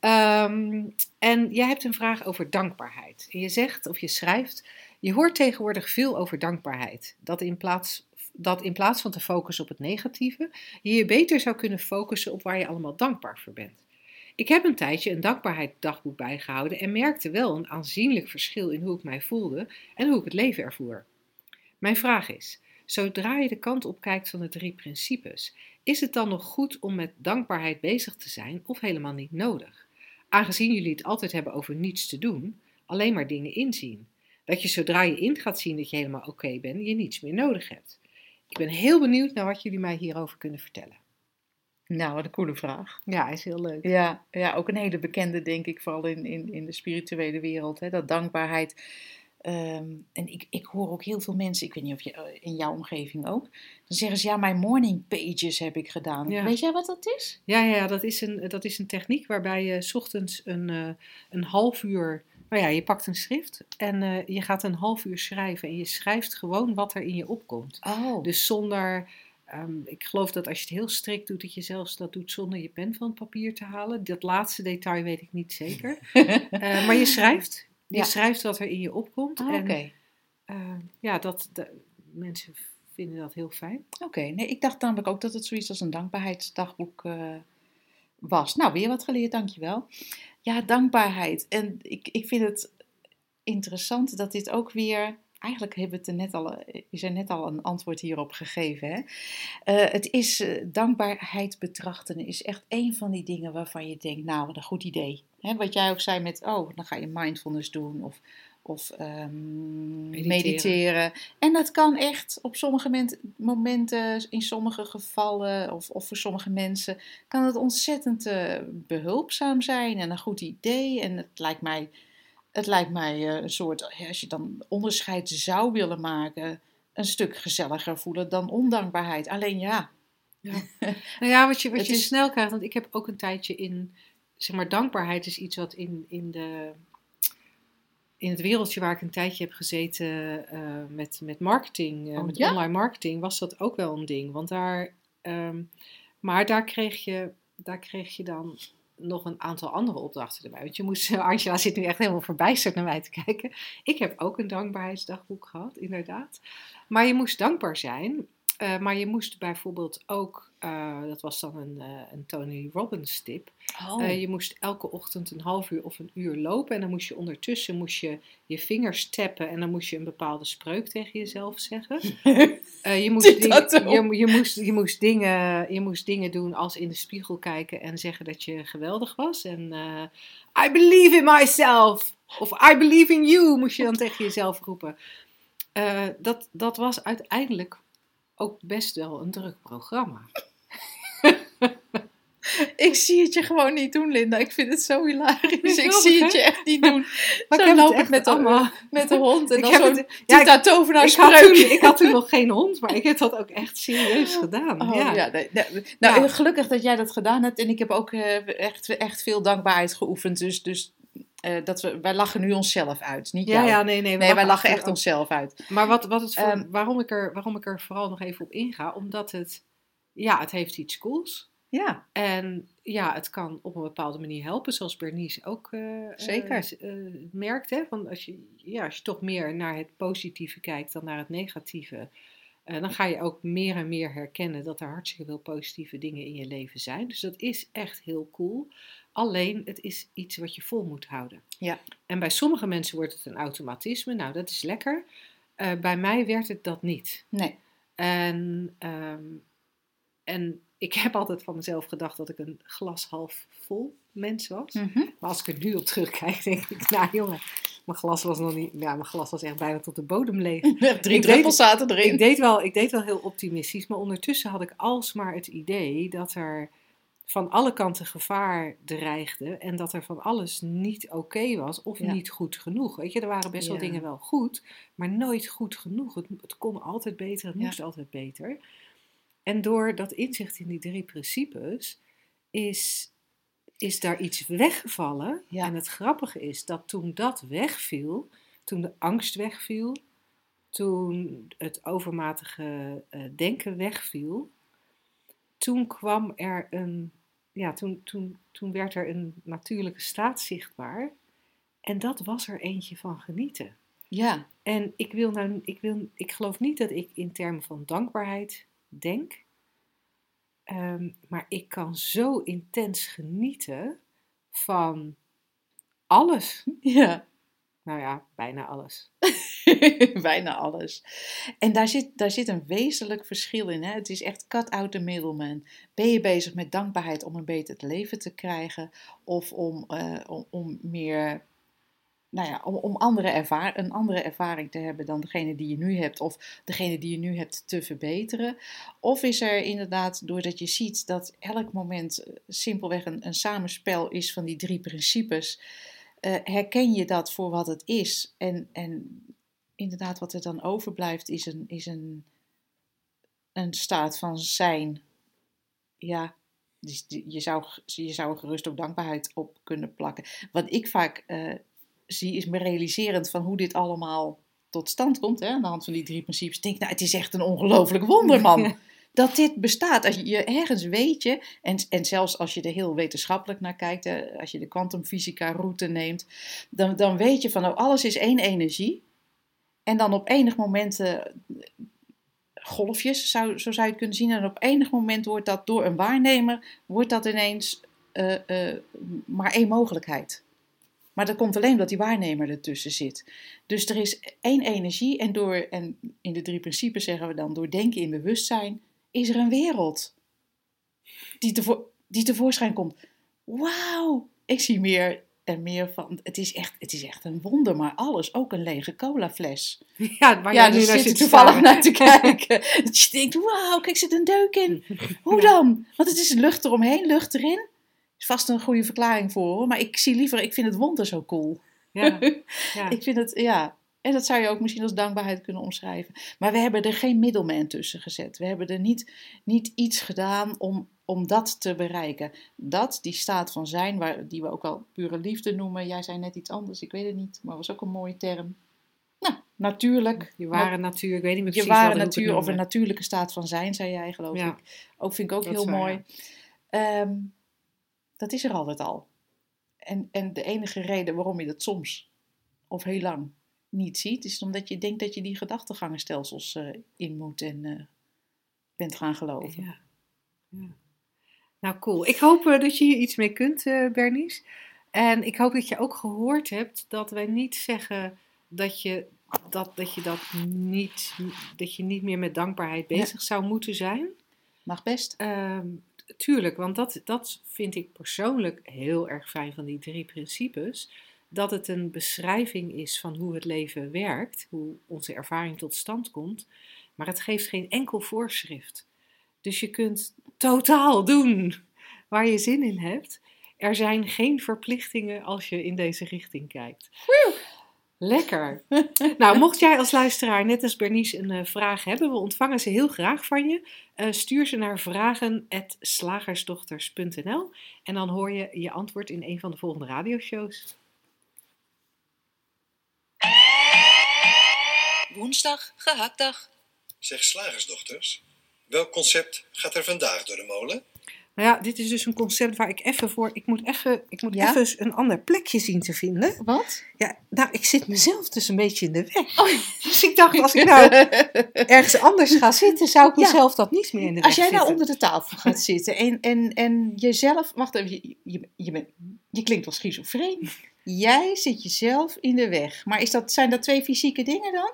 [SPEAKER 2] Ehm, en jij hebt een vraag over dankbaarheid. En je zegt of je schrijft, je hoort tegenwoordig veel over dankbaarheid. Dat in plaats dat in plaats van te focussen op het negatieve, je je beter zou kunnen focussen op waar je allemaal dankbaar voor bent. Ik heb een tijdje een dankbaarheidsdagboek bijgehouden en merkte wel een aanzienlijk verschil in hoe ik mij voelde en hoe ik het leven ervoer. Mijn vraag is: zodra je de kant op kijkt van de drie principes, is het dan nog goed om met dankbaarheid bezig te zijn of helemaal niet nodig? Aangezien jullie het altijd hebben over niets te doen, alleen maar dingen inzien. Dat je zodra je in gaat zien dat je helemaal oké bent, je niets meer nodig hebt. Ik ben heel benieuwd naar wat jullie mij hierover kunnen vertellen.
[SPEAKER 3] Nou, wat een coole vraag.
[SPEAKER 2] Ja, is heel leuk.
[SPEAKER 3] Ja, ja ook een hele bekende, denk ik, vooral in, in, in de spirituele wereld. Hè, dat dankbaarheid. Ehm, en ik, ik hoor ook heel veel mensen, ik weet niet of je eh, in jouw omgeving ook, dan zeggen ze ja, mijn morning pages heb ik gedaan.
[SPEAKER 2] Ja.
[SPEAKER 3] Weet jij wat dat is?
[SPEAKER 2] Ja, ja dat, is een, dat is een techniek waarbij je 's ochtends een, eh, een half uur. Nou ja, je pakt een schrift en eh, je gaat een half uur schrijven. En je schrijft gewoon wat er in je opkomt.
[SPEAKER 3] Oh,
[SPEAKER 2] Dus zonder. ehm, ik geloof dat als je het heel strikt doet, dat je zelfs dat doet zonder je pen van het papier te halen. Dat laatste detail weet ik niet zeker. Eh, maar je schrijft. Je
[SPEAKER 3] Ja.
[SPEAKER 2] schrijft wat er in je opkomt.
[SPEAKER 3] Ah, oké.
[SPEAKER 2] En eh, ja, dat, mensen vinden dat heel fijn.
[SPEAKER 3] Oké, nee, ik dacht namelijk ook dat het zoiets als een dankbaarheidsdagboek eh, was. Nou, weer wat geleerd, dankjewel. Ja, dankbaarheid. En ik, ik vind het interessant dat dit ook weer. Eigenlijk hebben we het net al, is er net al een antwoord hierop gegeven. Hè? Eh, het is eh, dankbaarheid betrachten is echt een van die dingen waarvan je denkt, nou, wat een goed idee. Hè, wat jij ook zei met, oh, dan ga je mindfulness doen of, of ehm,
[SPEAKER 2] Mediteren.
[SPEAKER 3] mediteren. En dat kan echt op sommige moment- momenten, in sommige gevallen of, of voor sommige mensen, kan het ontzettend eh, behulpzaam zijn en een goed idee. En het lijkt mij, het lijkt mij eh, een soort, ja, als je dan onderscheid zou willen maken, een stuk gezelliger voelen dan ondankbaarheid. Alleen ja,
[SPEAKER 2] Nou ja, wat je, wat je
[SPEAKER 3] is-
[SPEAKER 2] snel krijgt, want ik heb ook een tijdje in, zeg maar, dankbaarheid is iets wat in, in, de, in het wereldje waar ik een tijdje heb gezeten eh, met, met marketing, eh,
[SPEAKER 3] Oh,
[SPEAKER 2] met
[SPEAKER 3] ja?
[SPEAKER 2] online marketing, was dat ook wel een ding. Want daar, ehm, maar daar kreeg, je, daar kreeg je dan nog een aantal andere opdrachten erbij. Want je moest, Angela zit nu echt helemaal verbijsterd naar mij te kijken. Ik heb ook een dankbaarheidsdagboek gehad, inderdaad. Maar je moest dankbaar zijn. Eh, maar je moest bijvoorbeeld ook, eh, dat was dan een, eh, een Tony Robbins tip.
[SPEAKER 3] oh,
[SPEAKER 2] je moest elke ochtend een half uur of een uur lopen. En dan moest je ondertussen moest je, je vingers tappen. En dan moest je een bepaalde spreuk tegen jezelf zeggen. Je, moest dingen, je, je, moest, je, moest dingen, je moest dingen doen als in de spiegel kijken en zeggen dat je geweldig was. En I believe in myself. Of I believe in you, moest je dan tegen jezelf roepen. Dat, dat was uiteindelijk ook best wel een druk programma.
[SPEAKER 3] ik zie het je gewoon niet doen, Linda. Ik vind het zo hilarisch. Ik zie
[SPEAKER 2] hè?
[SPEAKER 3] het je echt niet doen.
[SPEAKER 2] Maar
[SPEAKER 3] Zo
[SPEAKER 2] ik
[SPEAKER 3] loop
[SPEAKER 2] het
[SPEAKER 3] met de,
[SPEAKER 2] allemaal-
[SPEAKER 3] met de hond en dan zo'n
[SPEAKER 2] ja,
[SPEAKER 3] Tita Tovenaar
[SPEAKER 2] ik, had toen, ik had toen nog geen hond, maar ik heb dat ook echt serieus gedaan.
[SPEAKER 3] Oh,
[SPEAKER 2] ja.
[SPEAKER 3] ja. nee, nee. Nou,
[SPEAKER 2] Ja.
[SPEAKER 3] gelukkig dat jij dat gedaan hebt. En ik heb ook eh, echt, echt veel dankbaarheid geoefend. Dus, dus eh, dat we, wij lachen nu onszelf uit, niet
[SPEAKER 2] Ja,
[SPEAKER 3] jou.
[SPEAKER 2] ja, nee, nee. we
[SPEAKER 3] nee, wij lachen echt onszelf uit.
[SPEAKER 2] Maar wat, wat het voor,
[SPEAKER 3] Ehm,
[SPEAKER 2] waarom, ik er, waarom ik er vooral nog even op inga, omdat het, ja, het heeft iets cools.
[SPEAKER 3] Ja,
[SPEAKER 2] En ja, het kan op een bepaalde manier helpen, zoals Bernice ook eh,
[SPEAKER 3] Zeker.
[SPEAKER 2] eh, eh, merkt. Hè? Want als je, ja, als je toch meer naar het positieve kijkt dan naar het negatieve, eh, dan ga je ook meer en meer herkennen dat er hartstikke veel positieve dingen in je leven zijn. Dus dat is echt heel cool. Alleen, het is iets wat je vol moet houden.
[SPEAKER 3] Ja.
[SPEAKER 2] En bij sommige mensen wordt het een automatisme. Nou, dat is lekker. Eh, bij mij werd het dat niet.
[SPEAKER 3] nee.
[SPEAKER 2] En, ehm, en ik heb altijd van mezelf gedacht dat ik een glas half vol mens was.
[SPEAKER 3] Mhm.
[SPEAKER 2] Maar als ik er nu op terugkijk, denk ik, nou jongen, Mijn glas was nog niet, ja, mijn glas was echt bijna tot de bodem leeg.
[SPEAKER 3] Drie
[SPEAKER 2] Ik
[SPEAKER 3] druppels
[SPEAKER 2] deed-
[SPEAKER 3] zaten erin.
[SPEAKER 2] Ik deed, wel, ik deed wel heel optimistisch, maar ondertussen had ik alsmaar het idee dat er van alle kanten gevaar dreigde en dat er van alles niet oké was of
[SPEAKER 3] Ja.
[SPEAKER 2] niet goed genoeg. Weet je, er waren best wel
[SPEAKER 3] Ja.
[SPEAKER 2] dingen wel goed, maar nooit goed genoeg. Het, het kon altijd beter, het
[SPEAKER 3] Ja.
[SPEAKER 2] moest altijd beter. En door dat inzicht in die drie principes is, is daar iets weggevallen.
[SPEAKER 3] Ja.
[SPEAKER 2] En het grappige is dat toen dat wegviel, toen de angst wegviel, toen het overmatige eh, denken wegviel, toen kwam er een, ja, toen, toen, toen werd er een natuurlijke staat zichtbaar. En dat was er eentje van genieten.
[SPEAKER 3] Ja,
[SPEAKER 2] En ik wil nou, ik wil, ik geloof niet dat ik in termen van dankbaarheid denk. Ehm, maar ik kan zo intens genieten van alles.
[SPEAKER 3] ja.
[SPEAKER 2] Nou ja, bijna alles.
[SPEAKER 3] Bijna alles. En daar zit, daar zit een wezenlijk verschil in. Hè? Het is echt cut out the middleman. Ben je bezig met dankbaarheid om een beter leven te krijgen? Of om, eh, om, om meer, nou ja, om, om andere ervaar, een andere ervaring te hebben dan degene die je nu hebt? Of degene die je nu hebt te verbeteren? Of is er inderdaad, doordat je ziet dat elk moment eh, simpelweg een, een samenspel is van die drie principes... eh, herken je dat voor wat het is. En, en inderdaad, wat er dan overblijft, is een, is een, een staat van zijn. Ja, dus je zou, je zou er gerust ook dankbaarheid op kunnen plakken. Wat ik vaak eh, zie, is me realiserend van hoe dit allemaal tot stand komt. Hè, aan de hand van die drie principes. Denk, nou, het is echt een ongelooflijk wonder, man. Dat dit bestaat. Als je, je ergens weet je, en, en zelfs als je er heel wetenschappelijk naar kijkt, hè, als je de kwantumfysica route neemt, dan, dan weet je van, nou, alles is één energie. En dan op enig moment eh, golfjes, zou, zo zou je het kunnen zien. En op enig moment wordt dat door een waarnemer, wordt dat ineens eh, eh, maar één mogelijkheid. Maar dat komt alleen omdat die waarnemer ertussen zit. Dus er is één energie en door, en in de drie principes zeggen we dan, door denken in bewustzijn, is er een wereld die, tevo die tevoorschijn komt. Wauw, ik zie meer en meer van, het is, echt, het is echt een wonder, maar alles, ook een lege colafles.
[SPEAKER 2] Ja, waar
[SPEAKER 3] ja, daar
[SPEAKER 2] nu
[SPEAKER 3] zit je toevallig naar te kijken. Dat je denkt, wauw, kijk, zit een deuk in. Hoe dan? Want het is lucht eromheen, lucht erin. Is vast een goede verklaring voor, hoor. maar ik zie liever, ik vind het wonder zo cool.
[SPEAKER 2] Ja, ja.
[SPEAKER 3] Ik vind het, ja. En dat zou je ook misschien als dankbaarheid kunnen omschrijven. Maar we hebben er geen middelman tussen gezet. We hebben er niet, niet iets gedaan om, om dat te bereiken. Dat, die staat van zijn, waar, die we ook wel pure liefde noemen. Jij zei net iets anders, ik weet het niet, maar was ook een mooie term. Nou, natuurlijk.
[SPEAKER 2] Je ware natuur, ik weet niet meer
[SPEAKER 3] Je
[SPEAKER 2] precies
[SPEAKER 3] ware
[SPEAKER 2] wat hoe ik het
[SPEAKER 3] natuur of een natuurlijke staat van zijn, zei jij geloof
[SPEAKER 2] Ja.
[SPEAKER 3] ik. Ook vind ik ook
[SPEAKER 2] Dat
[SPEAKER 3] heel mooi. Ehm, dat is er altijd al. En, en de enige reden waarom je dat soms of heel lang niet ziet, is omdat je denkt dat je die gedachtegangenstelsels eh, in moet en eh, bent gaan geloven.
[SPEAKER 2] Ja. ja. Nou, cool. Ik hoop eh, dat je hier iets mee kunt, Bernice. En ik hoop dat je ook gehoord hebt dat wij niet zeggen dat je dat, dat, je dat, niet, dat je niet meer met dankbaarheid
[SPEAKER 3] Ja.
[SPEAKER 2] bezig zou moeten zijn.
[SPEAKER 3] Mag best.
[SPEAKER 2] Ehm, tuurlijk, want dat, dat vind ik persoonlijk heel erg fijn van die drie principes. Dat het een beschrijving is van hoe het leven werkt, hoe onze ervaring tot stand komt. Maar het geeft geen enkel voorschrift. Dus je kunt totaal doen waar je zin in hebt. Er zijn geen verplichtingen als je in deze richting kijkt. Lekker. Nou, mocht jij als luisteraar, net als Bernice, een eh, vraag hebben, we ontvangen ze heel graag van je. Eh, stuur ze naar vragen.slagersdochters.nl en dan hoor je je antwoord in een van de volgende radioshows.
[SPEAKER 1] Woensdag, gehaktdag.
[SPEAKER 4] Zeg slagersdochters, welk concept gaat er vandaag door de molen?
[SPEAKER 2] Nou ja, dit is dus een concept waar ik even voor. Ik moet even, ik moet
[SPEAKER 3] Ja?
[SPEAKER 2] even een ander plekje zien te vinden.
[SPEAKER 3] Wat?
[SPEAKER 2] Ja, nou, ik zit mezelf dus een beetje in de weg. Dus ik dacht, als ik nou ergens anders ga zitten, zou ik
[SPEAKER 3] Ja.
[SPEAKER 2] mezelf dat niet meer in de weg
[SPEAKER 3] Als jij nou onder de tafel gaat zitten en, en, en jezelf. Wacht even, je, je, je, bent, je klinkt wel schizofreen. Jij zit jezelf in de weg. Maar is dat, zijn dat twee fysieke dingen dan?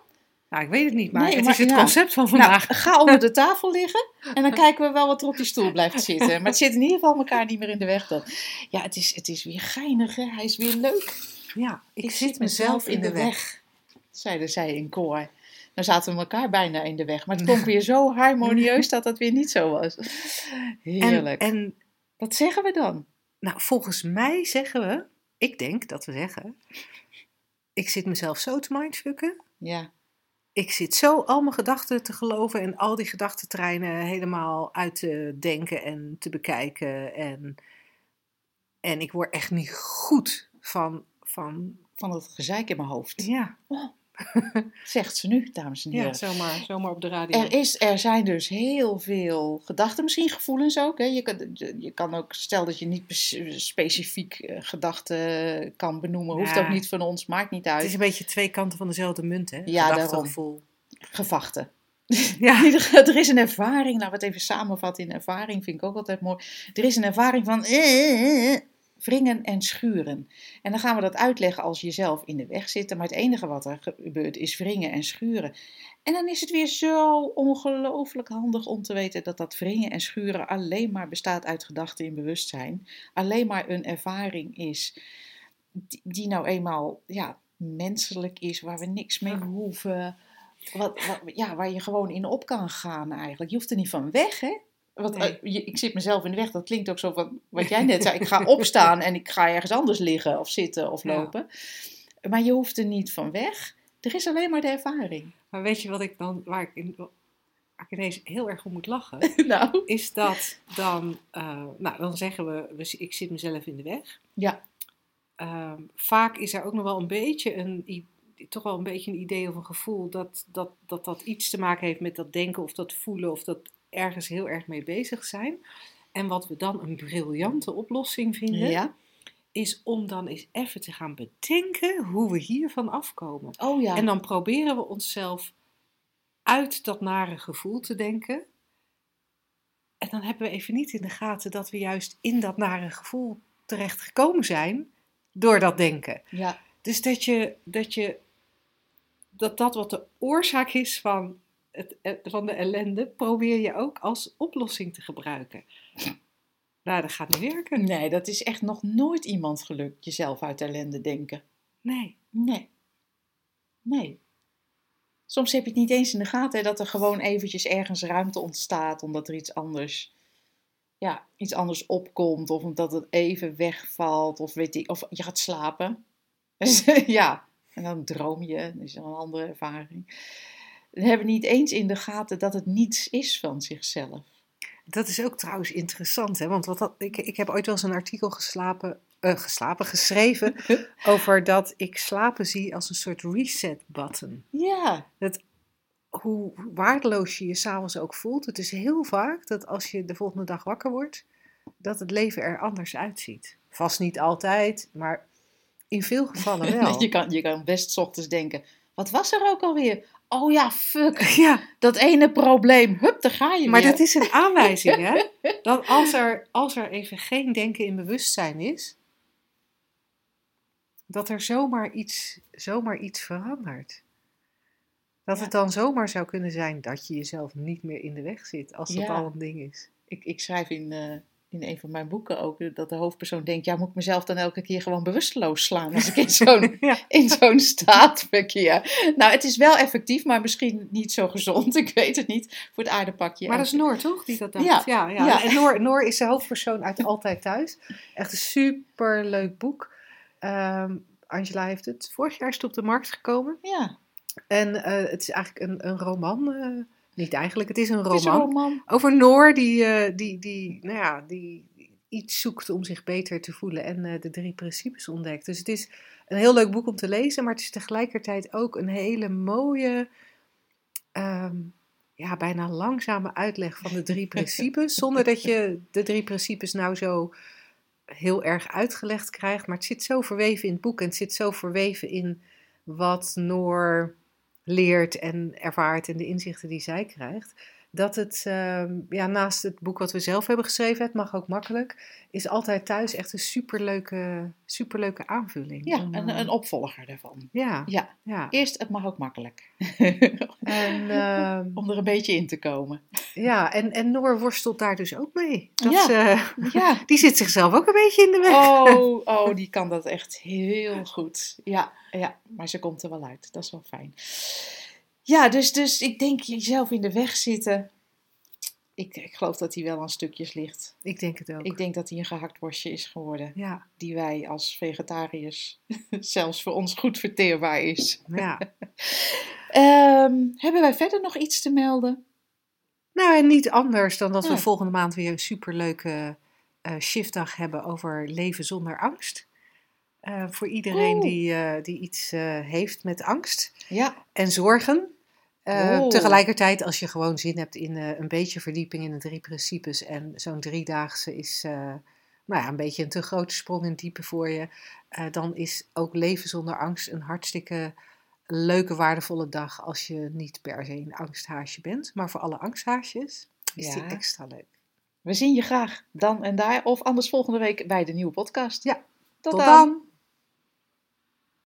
[SPEAKER 2] Nou, ik weet het niet, maar
[SPEAKER 3] Nee,
[SPEAKER 2] het
[SPEAKER 3] maar
[SPEAKER 2] is het
[SPEAKER 3] ja.
[SPEAKER 2] concept van vandaag.
[SPEAKER 3] Nou, ga onder de tafel liggen en dan kijken we wel wat er op die stoel blijft zitten. Maar het zit in ieder geval elkaar niet meer in de weg dan. Ja, het is, het is weer geinig, hè? hij is weer leuk.
[SPEAKER 2] Ja, ik, zit mezelf in de weg.
[SPEAKER 3] zeiden zij in koor. Nou zaten we elkaar bijna in de weg, maar het klonk weer zo harmonieus dat dat weer niet zo was.
[SPEAKER 2] En,
[SPEAKER 3] Heerlijk.
[SPEAKER 2] en
[SPEAKER 3] Wat zeggen we dan?
[SPEAKER 2] nou, volgens mij zeggen we, ik denk dat we zeggen, ik zit mezelf zo te mindfucken.
[SPEAKER 3] Ja,
[SPEAKER 2] Ik zit zo al mijn gedachten te geloven en al die gedachtentreinen helemaal uit te denken en te bekijken. En, en ik word echt niet goed van, van
[SPEAKER 3] van het gezeik in mijn hoofd.
[SPEAKER 2] ja,
[SPEAKER 3] Zegt ze nu, dames en heren.
[SPEAKER 2] ja zomaar, zomaar op de radio.
[SPEAKER 3] Er, is, er zijn dus heel veel gedachten, misschien gevoelens ook. Hè? Je, kan, je kan ook, stel dat je niet specifiek eh, gedachten kan benoemen, hoeft ook niet van ons, maakt niet
[SPEAKER 2] Het
[SPEAKER 3] uit.
[SPEAKER 2] is een beetje twee kanten van dezelfde munt, hè?
[SPEAKER 3] Ja,
[SPEAKER 2] Gedachtegevoel.
[SPEAKER 3] Gevachten.
[SPEAKER 2] Ja.
[SPEAKER 3] Er is een ervaring, laten we het even samenvatten in ervaring, vind ik ook altijd mooi. Er is een ervaring van eh, eh, wringen en schuren. En dan gaan we dat uitleggen als je zelf in de weg zit. Maar het enige wat er gebeurt is wringen en schuren. En dan is het weer zo ongelooflijk handig om te weten dat dat wringen en schuren alleen maar bestaat uit gedachten in bewustzijn. Alleen maar een ervaring is die, die nou eenmaal ja, menselijk is, waar we niks mee hoeven. Wat, wat- ja, waar je gewoon in op kan gaan eigenlijk. Je hoeft er niet van weg, hè? Want,
[SPEAKER 2] Nee.
[SPEAKER 3] eh, je- ik zit mezelf in de weg. Dat klinkt ook zo van wat jij net zei. Ik ga opstaan en ik ga ergens anders liggen of zitten of
[SPEAKER 2] Ja.
[SPEAKER 3] lopen. Maar je hoeft er niet van weg. Er is alleen maar de ervaring.
[SPEAKER 2] Maar weet je wat ik dan, waar ik, in, waar ik ineens heel erg om moet lachen?
[SPEAKER 3] nou,
[SPEAKER 2] Is dat dan, eh, nou dan zeggen we, we, ik zit mezelf in de weg.
[SPEAKER 3] ja.
[SPEAKER 2] Ehm, vaak is er ook nog wel een beetje een, toch wel een beetje een idee of een gevoel dat dat, dat dat iets te maken heeft met dat denken of dat voelen of dat ergens heel erg mee bezig zijn. En wat we dan een briljante oplossing vinden,
[SPEAKER 3] ja.
[SPEAKER 2] is om dan eens even te gaan bedenken hoe we hiervan afkomen.
[SPEAKER 3] Oh ja.
[SPEAKER 2] En dan proberen we onszelf uit dat nare gevoel te denken. En dan hebben we even niet in de gaten dat we juist in dat nare gevoel terecht gekomen zijn door dat denken.
[SPEAKER 3] ja.
[SPEAKER 2] Dus dat je dat, je, dat, dat wat de oorzaak is van, het, van de ellende, probeer je ook als oplossing te gebruiken. Nou, dat gaat niet werken.
[SPEAKER 3] Nee, dat is echt nog nooit iemand gelukt. Jezelf uit ellende denken.
[SPEAKER 2] Nee.
[SPEAKER 3] Nee. Nee. Soms heb je het niet eens in de gaten hè, dat er gewoon eventjes ergens ruimte ontstaat omdat er iets anders, ja, iets anders opkomt of omdat het even wegvalt of weet ik, of je gaat slapen. Ja, en dan droom je, dat is een andere ervaring. We hebben niet eens in de gaten dat het niets is van zichzelf.
[SPEAKER 2] Dat is ook trouwens interessant, hè? Want wat dat, ik, ik heb ooit wel eens een artikel geslapen, eh, geslapen, geschreven over dat ik slapen zie als een soort reset button.
[SPEAKER 3] Ja,
[SPEAKER 2] Hoe waardeloos je je s'avonds ook voelt. Het is heel vaak dat als je de volgende dag wakker wordt, dat het leven er anders uitziet. Vast niet altijd, maar in veel gevallen wel.
[SPEAKER 3] je kan, je kan best ochtends denken, wat was er ook alweer? Oh ja, fuck,
[SPEAKER 2] Ja,
[SPEAKER 3] dat ene probleem, hup, daar ga je
[SPEAKER 2] maar
[SPEAKER 3] weer.
[SPEAKER 2] dat is een aanwijzing, hè? Dat als er, als er even geen denken in bewustzijn is, dat er zomaar iets, zomaar iets verandert. Dat
[SPEAKER 3] Ja.
[SPEAKER 2] het dan zomaar zou kunnen zijn dat je jezelf niet meer in de weg zit, als dat
[SPEAKER 3] Ja.
[SPEAKER 2] al een ding is.
[SPEAKER 3] Ik, ik schrijf in, eh, in een van mijn boeken ook dat de hoofdpersoon denkt: ja, moet ik mezelf dan elke keer gewoon bewusteloos slaan als ik in zo'n,
[SPEAKER 2] Ja.
[SPEAKER 3] in zo'n staat verkeer? Nou, het is wel effectief, maar misschien niet zo gezond. Ik weet het niet. Voor het aardepakje.
[SPEAKER 2] Maar dat is Noor, toch? Die dat dacht.
[SPEAKER 3] Ja,
[SPEAKER 2] Ja, ja,
[SPEAKER 3] ja.
[SPEAKER 2] En Noor, Noor is de hoofdpersoon uit Altijd Thuis. Echt een super leuk boek. Ehm, Angela heeft het vorig jaar is het op de markt gekomen.
[SPEAKER 3] Ja,
[SPEAKER 2] En eh, het is eigenlijk een, een roman. eh, niet eigenlijk, het is een
[SPEAKER 3] het
[SPEAKER 2] roman.
[SPEAKER 3] is een roman.
[SPEAKER 2] Over Noor die, eh, die, die, nou ja, die iets zoekt om zich beter te voelen en eh, de drie principes ontdekt. Dus het is een heel leuk boek om te lezen, maar het is tegelijkertijd ook een hele mooie, ehm, ja, bijna langzame uitleg van de drie principes. zonder dat je de drie principes nou zo heel erg uitgelegd krijgt. Maar het zit zo verweven in het boek en het zit zo verweven in wat Noor leert en ervaart en de inzichten die zij krijgt dat het, ehm, ja, naast het boek wat we zelf hebben geschreven, Het mag ook makkelijk, is altijd thuis echt een superleuke, superleuke aanvulling.
[SPEAKER 3] Ja,
[SPEAKER 2] om,
[SPEAKER 3] een,
[SPEAKER 2] eh,
[SPEAKER 3] een opvolger daarvan.
[SPEAKER 2] ja,
[SPEAKER 3] Ja,
[SPEAKER 2] ja.
[SPEAKER 3] eerst het mag ook makkelijk.
[SPEAKER 2] En, ehm,
[SPEAKER 3] Om er een beetje in te komen.
[SPEAKER 2] ja, en, en Noor worstelt daar dus ook mee. Dat,
[SPEAKER 3] Ja.
[SPEAKER 2] eh,
[SPEAKER 3] Ja.
[SPEAKER 2] die zit zichzelf ook een beetje in de weg.
[SPEAKER 3] Oh, oh, die kan dat echt heel goed. Ja, ja, maar ze komt er wel uit. Dat is wel fijn. Ja, dus, dus ik denk jezelf in de weg zitten. Ik, ik geloof dat hij wel aan stukjes ligt.
[SPEAKER 2] Ik denk het ook.
[SPEAKER 3] Ik denk dat hij een gehakt worstje is geworden.
[SPEAKER 2] Ja,
[SPEAKER 3] Die wij als vegetariërs zelfs voor ons goed verteerbaar is.
[SPEAKER 2] ja.
[SPEAKER 3] Ehm, hebben wij verder nog iets te melden?
[SPEAKER 2] Nou, en niet anders dan dat we
[SPEAKER 3] Nee.
[SPEAKER 2] volgende maand weer een superleuke eh shiftdag hebben over leven zonder angst. Eh, voor iedereen
[SPEAKER 3] Oeh.
[SPEAKER 2] die, eh, die iets heeft met angst
[SPEAKER 3] Ja,
[SPEAKER 2] en zorgen. Eh, tegelijkertijd, als je gewoon zin hebt in eh, een beetje verdieping in de drie principes en zo'n driedaagse is eh, nou ja, een beetje een te grote sprong in het diepe voor je, dan is ook leven zonder angst een hartstikke leuke, waardevolle dag als je niet per se een angsthaasje bent. Maar voor alle angsthaasjes is die extra leuk.
[SPEAKER 3] we zien je graag dan en daar. Of anders volgende week bij de nieuwe podcast.
[SPEAKER 2] Ja,
[SPEAKER 3] Tot,
[SPEAKER 2] Tot
[SPEAKER 3] dan.
[SPEAKER 2] dan!